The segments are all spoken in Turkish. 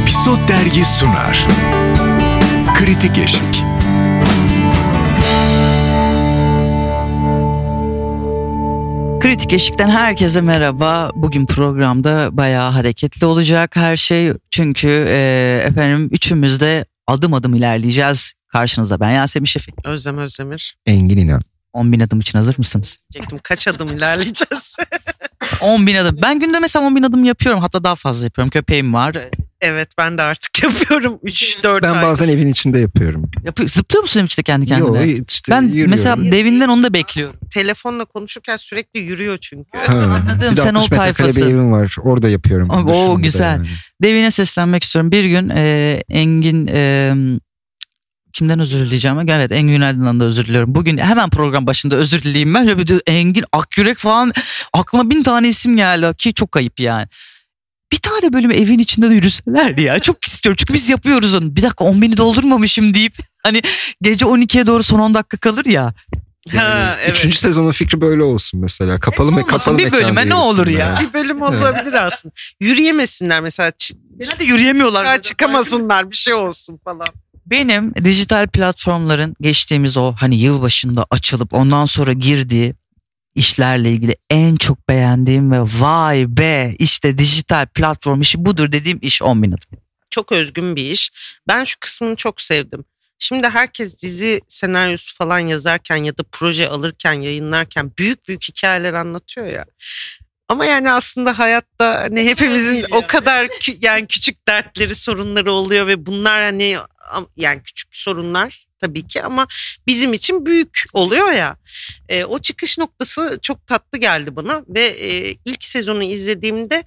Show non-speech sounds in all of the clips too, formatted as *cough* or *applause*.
Episod Dergi sunar. Kritik Eşik. Kritik Eşik'ten herkese merhaba. Bugün programda bayağı hareketli olacak her şey. Çünkü e, efendim üçümüz de adım adım ilerleyeceğiz. Karşınızda ben Yasemin Şefik. Özlem Özdemir. Engin İnan. 10 bin adım için hazır mısınız? Diyecektim kaç adım ilerleyeceğiz? *laughs* 10 bin adım. Ben günde mesela 10 bin adım yapıyorum. Hatta daha fazla yapıyorum. Köpeğim var. evet ben de artık *laughs* yapıyorum 3-4 Ben ay. bazen evin içinde yapıyorum. Yapıyor. Zıplıyor musun işte kendi kendine? Yo, işte ben yürüyorum. mesela devinden onu da bekliyorum. Telefonla konuşurken sürekli yürüyor çünkü. Ha, Anladım, sen o 60 metrekare tayfasın. bir evim var. Orada yapıyorum. O- o güzel. yani. Devine seslenmek istiyorum. Bir gün e, Engin e, kimden özür dileyeceğim? Evet Engin Günaydın'dan da özür diliyorum. Bugün hemen program başında özür dileyeyim ben. Şöyle bir de Engin Akyürek falan aklıma bin tane isim geldi ki çok ayıp yani. Bir tane bölümü evin içinde de yürüselerdi ya. Çok istiyorum çünkü biz yapıyoruz onu. Bir dakika 10 bini doldurmamışım deyip hani gece 12'ye doğru son 10 dakika kalır ya. Ha, evet. Üçüncü sezonun fikri böyle olsun mesela. Kapalı mı olmasın, kapalı bir bölüme ne olur ya? Bir bölüm olabilir aslında. Yürüyemesinler mesela. Genelde yürüyemiyorlar. Çıkamasınlar bir şey olsun falan. Benim dijital platformların geçtiğimiz o hani yılbaşında açılıp ondan sonra girdiği işlerle ilgili en çok beğendiğim ve vay be işte dijital platform işi budur dediğim iş 10 bin adım. Çok özgün bir iş. Ben şu kısmını çok sevdim. Şimdi herkes dizi senaryosu falan yazarken ya da proje alırken yayınlarken büyük büyük hikayeler anlatıyor ya. Ama yani aslında hayatta hani hepimizin o kadar kü- yani küçük dertleri, sorunları oluyor ve bunlar hani yani küçük sorunlar tabii ki ama bizim için büyük oluyor ya. E, o çıkış noktası çok tatlı geldi bana ve e, ilk sezonu izlediğimde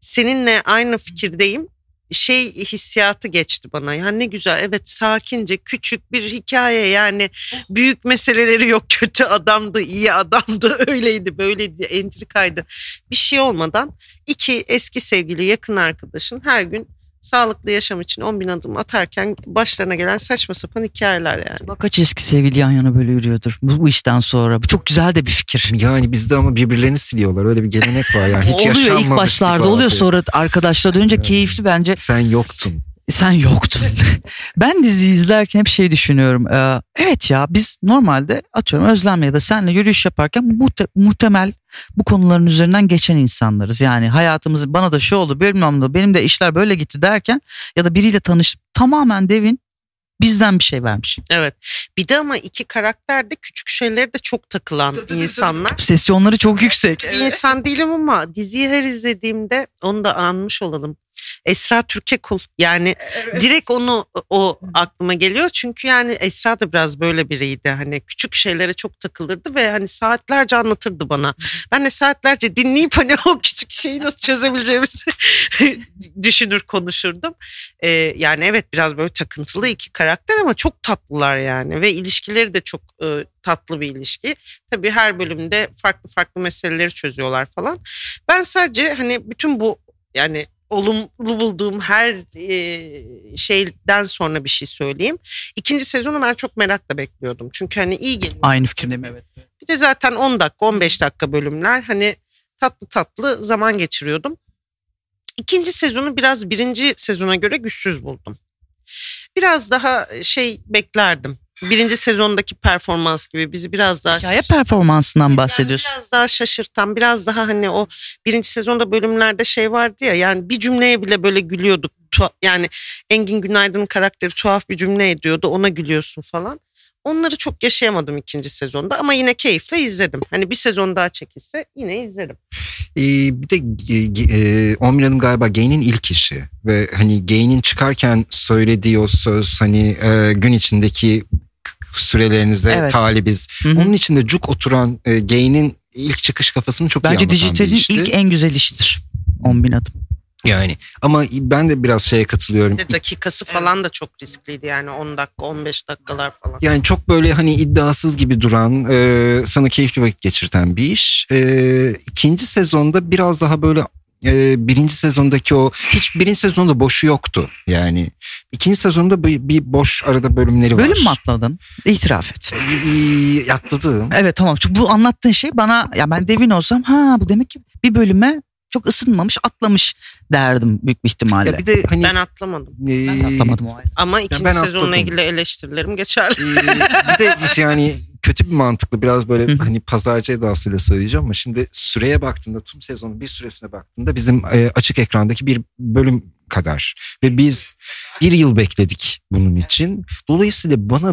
seninle aynı fikirdeyim şey hissiyatı geçti bana. Yani ne güzel evet sakince küçük bir hikaye yani büyük meseleleri yok *laughs* kötü adamdı iyi adamdı *laughs* öyleydi böyleydi entrikaydı bir şey olmadan iki eski sevgili yakın arkadaşın her gün sağlıklı yaşam için 10 bin adım atarken başlarına gelen saçma sapan hikayeler yani. Bak kaç eski sevgili yan yana böyle yürüyordur bu, bu işten sonra. Bu çok güzel de bir fikir. Yani bizde ama birbirlerini siliyorlar. Öyle bir gelenek var yani. Hiç oluyor ilk başlarda oluyor sonra arkadaşlar dönünce Evet. keyifli bence. Sen yoktun. Sen yoktun. *laughs* ben dizi izlerken hep şey düşünüyorum. Ee, evet ya biz normalde atıyorum Özlem'le ya da senle yürüyüş yaparken muhte- muhtemel bu konuların üzerinden geçen insanlarız. Yani hayatımız bana da şu oldu bilmem ne benim de işler böyle gitti derken ya da biriyle tanışıp tamamen devin bizden bir şey vermiş. Evet bir de ama iki karakter de küçük şeylere de çok takılan insanlar. Obsesyonları çok yüksek. bir insan değilim ama diziyi her izlediğimde onu da anmış olalım. Esra Türkekul yani direkt onu o aklıma geliyor çünkü yani Esra da biraz böyle biriydi hani küçük şeylere çok takılırdı ve hani saatlerce anlatırdı bana. Ben de saatlerce dinleyip hani o küçük şeyi nasıl çözebileceğimizi *laughs* düşünür konuşurdum. Ee, yani evet biraz böyle takıntılı iki karakter ama çok tatlılar yani ve ilişkileri de çok e, tatlı bir ilişki. Tabii her bölümde farklı farklı meseleleri çözüyorlar falan. Ben sadece hani bütün bu yani olumlu bulduğum her e, şeyden sonra bir şey söyleyeyim. İkinci sezonu ben çok merakla bekliyordum. Çünkü hani iyi geliyor. Aynı fikirdeyim evet. Bir de zaten 10 dakika 15 dakika bölümler hani tatlı tatlı zaman geçiriyordum. İkinci sezonu biraz birinci sezona göre güçsüz buldum. Biraz daha şey beklerdim. Birinci sezondaki performans gibi bizi biraz daha Hikaye performansından yani bahsediyorsun. biraz daha şaşırtan, biraz daha hani o birinci sezonda bölümlerde şey vardı ya yani bir cümleye bile böyle gülüyorduk. Yani Engin Günaydın'ın karakteri tuhaf bir cümle ediyordu ona gülüyorsun falan. Onları çok yaşayamadım ikinci sezonda ama yine keyifle izledim. Hani bir sezon daha çekilse yine izlerim. Ee, bir de e, e, 10 bin adım galiba Gay'nin ilk işi. Ve hani Gay'nin çıkarken söylediği o söz hani e, gün içindeki sürelerinize Evet. talibiz. Hı hı. Onun içinde cuk oturan e, Gay'nin ilk çıkış kafasını çok iyi Bence anlatan bir dijitalin işti. ilk en güzel işidir. 10 bin adım. Yani ama ben de biraz şeye katılıyorum. Bir de dakikası falan da çok riskliydi yani 10 dakika 15 dakikalar falan. Yani çok böyle hani iddiasız gibi duran, e, sana keyifli vakit geçirten bir iş. E, ikinci sezonda biraz daha böyle e, birinci sezondaki o hiç birinci sezonda boşu yoktu. Yani ikinci sezonda bir, bir boş arada bölümleri var. Bölüm mü atladın? İtiraf et. E, atladım. Evet tamam. Çünkü bu anlattığın şey bana ya ben devin olsam ha bu demek ki bir bölüme çok ısınmamış atlamış derdim büyük bir ihtimalle. Ya bir de hani Ben atlamadım. e, ben atlamadım o ay. Ama ikinci ben sezonla atladım. ilgili eleştirilerim geçerli. Ee, bir de *laughs* yani kötü bir mantıklı biraz böyle hı. hani pazarcı edasıyla söyleyeceğim ama şimdi süreye baktığında tüm sezonun bir süresine baktığında bizim e, açık ekrandaki bir bölüm kadar ve biz bir yıl bekledik bunun için. Dolayısıyla bana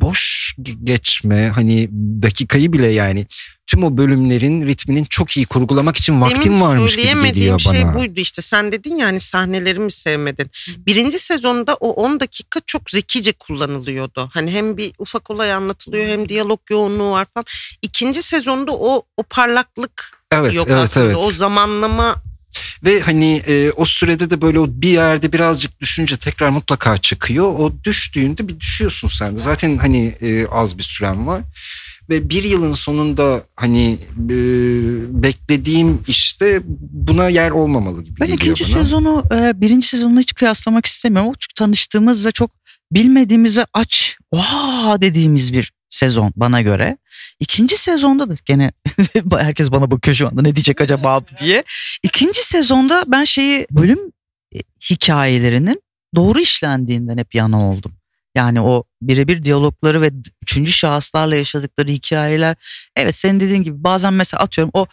boş ge- geçme hani dakikayı bile yani tüm o bölümlerin ritminin çok iyi kurgulamak için vaktim Demin varmış gibi geliyor şey bana. buydu işte. Sen dedin yani sahnelerimi sevmedin. Birinci sezonda o 10 dakika çok zekice kullanılıyordu. Hani hem bir ufak olay anlatılıyor hem diyalog yoğunluğu var falan. İkinci sezonda o o parlaklık Evet, yok evet, aslında. evet. O zamanlama Ve hani e, o sürede de böyle o bir yerde birazcık düşünce tekrar mutlaka çıkıyor. O düştüğünde bir düşüyorsun sen de. Zaten hani e, az bir süren var. Ve bir yılın sonunda hani e, beklediğim işte buna yer olmamalı gibi Ben geliyor ikinci bana. sezonu e, birinci sezonla hiç kıyaslamak istemiyorum. Çünkü tanıştığımız ve çok bilmediğimiz ve aç vaa dediğimiz bir sezon bana göre. İkinci sezonda da gene *laughs* herkes bana bakıyor şu anda ne diyecek acaba diye. İkinci sezonda ben şeyi bölüm e, hikayelerinin doğru işlendiğinden hep yana oldum. Yani o birebir diyalogları ve üçüncü şahıslarla yaşadıkları hikayeler. Evet senin dediğin gibi bazen mesela atıyorum o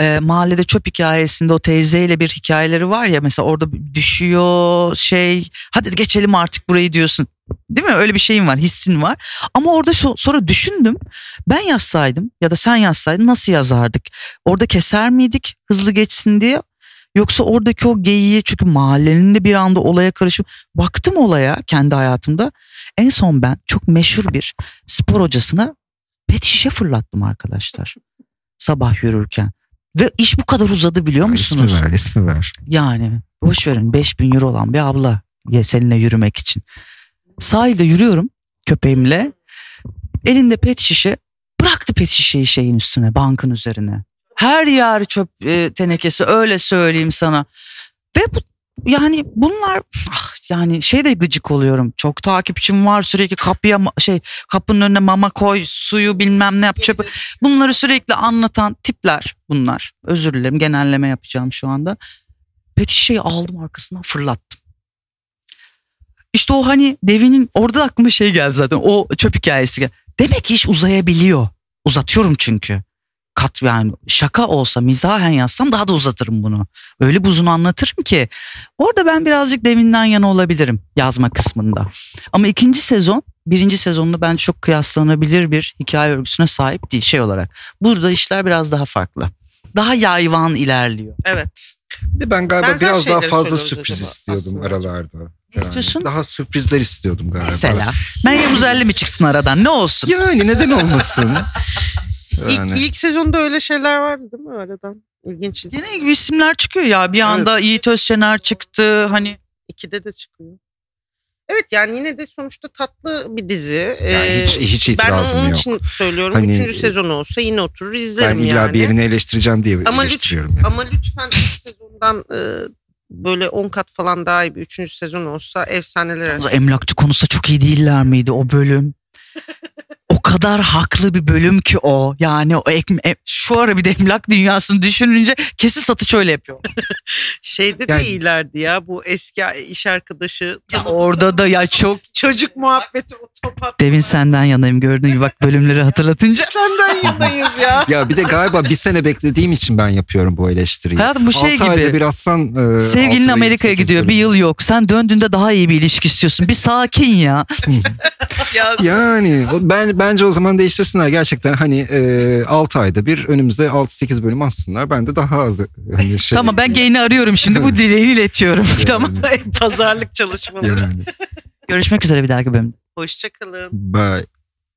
e, mahallede çöp hikayesinde o teyzeyle bir hikayeleri var ya mesela orada düşüyor şey hadi geçelim artık burayı diyorsun. Değil mi? Öyle bir şeyin var, hissin var. Ama orada şu, sonra düşündüm. Ben yazsaydım ya da sen yazsaydın nasıl yazardık? Orada keser miydik hızlı geçsin diye? Yoksa oradaki o geyiği çünkü mahallenin de bir anda olaya karışıp baktım olaya kendi hayatımda. En son ben çok meşhur bir spor hocasına pet şişe fırlattım arkadaşlar. Sabah yürürken. Ve iş bu kadar uzadı biliyor musunuz? İsmi ver, ismi ver. Yani boş verin 5000 euro olan bir abla seninle yürümek için. Sahilde yürüyorum köpeğimle. Elinde pet şişe bıraktı pet şişeyi şeyin üstüne bankın üzerine. Her yer çöp e, tenekesi öyle söyleyeyim sana. Ve bu yani bunlar ah, yani şey de gıcık oluyorum. Çok takipçim var sürekli kapıya şey kapının önüne mama koy suyu bilmem ne yap çöpü. Bunları sürekli anlatan tipler bunlar. Özür dilerim genelleme yapacağım şu anda. Pet şişeyi aldım arkasından fırlattım. İşte o hani devinin orada da aklıma şey geldi zaten o çöp hikayesi. geldi. Demek ki iş uzayabiliyor. Uzatıyorum çünkü. Kat yani şaka olsa mizahen yazsam daha da uzatırım bunu. Öyle bir uzun anlatırım ki. Orada ben birazcık devinden yana olabilirim yazma kısmında. Ama ikinci sezon birinci sezonla bence çok kıyaslanabilir bir hikaye örgüsüne sahip değil şey olarak. Burada işler biraz daha farklı. Daha yayvan ilerliyor. evet. Bir de ben galiba Benzer biraz daha fazla sürpriz acaba istiyordum aslında. aralarda. Ne istiyorsun? Daha sürprizler istiyordum galiba. Mesela Meryem Uzerli mi çıksın aradan ne olsun? Yani neden olmasın? Yani. İlk, ilk sezonda öyle şeyler vardı değil mi aradan? İlginç. Yine gibi isimler çıkıyor ya bir anda Yiğit Özşener çıktı hani İkide de çıkıyor. Evet yani yine de sonuçta tatlı bir dizi. Yani Ee, hiç, hiç ben itirazım onun yok. için söylüyorum. Hani- Üçüncü sezon olsa yine oturur izlerim Ben illa yani. bir yerini eleştireceğim diye Ama, eleştiriyorum. lütfen, yani. ama lütfen ilk sezondan e, böyle 10 kat falan daha iyi bir üçüncü sezon olsa efsaneler. Emlakçı konusunda çok iyi değiller miydi o bölüm? *laughs* O kadar haklı bir bölüm ki o. Yani o ekme, e- şu ara bir de emlak dünyasını düşününce kesin satış öyle yapıyor. *laughs* Şeyde Yani- de iyilerdi ya bu eski iş arkadaşı. Ya orada da ya çok Çocuk muhabbeti otopat. Devin senden yanayım gördün mü bak bölümleri hatırlatınca. Senden yanayız ya. *laughs* Ya bir de galiba bir sene beklediğim için ben yapıyorum bu eleştiriyi. Hayatım bu şey ayda gibi. bir atsan... e, Sevgilin Amerika'ya gidiyor bir bölüm. yıl yok. Sen döndüğünde daha iyi bir ilişki istiyorsun. Bir sakin ya. *laughs* *laughs* ya Yani ben bence o zaman değiştirsinler gerçekten hani e, 6 ayda bir önümüzde 6-8 bölüm atsınlar. Ben de daha az hani şey. Tamam ben gayini arıyorum şimdi bu *laughs* dileğini iletiyorum. tamam. *laughs* pazarlık çalışmaları. Yani. Görüşmek üzere bir dahaki bölümde. Hoşçakalın. Bye.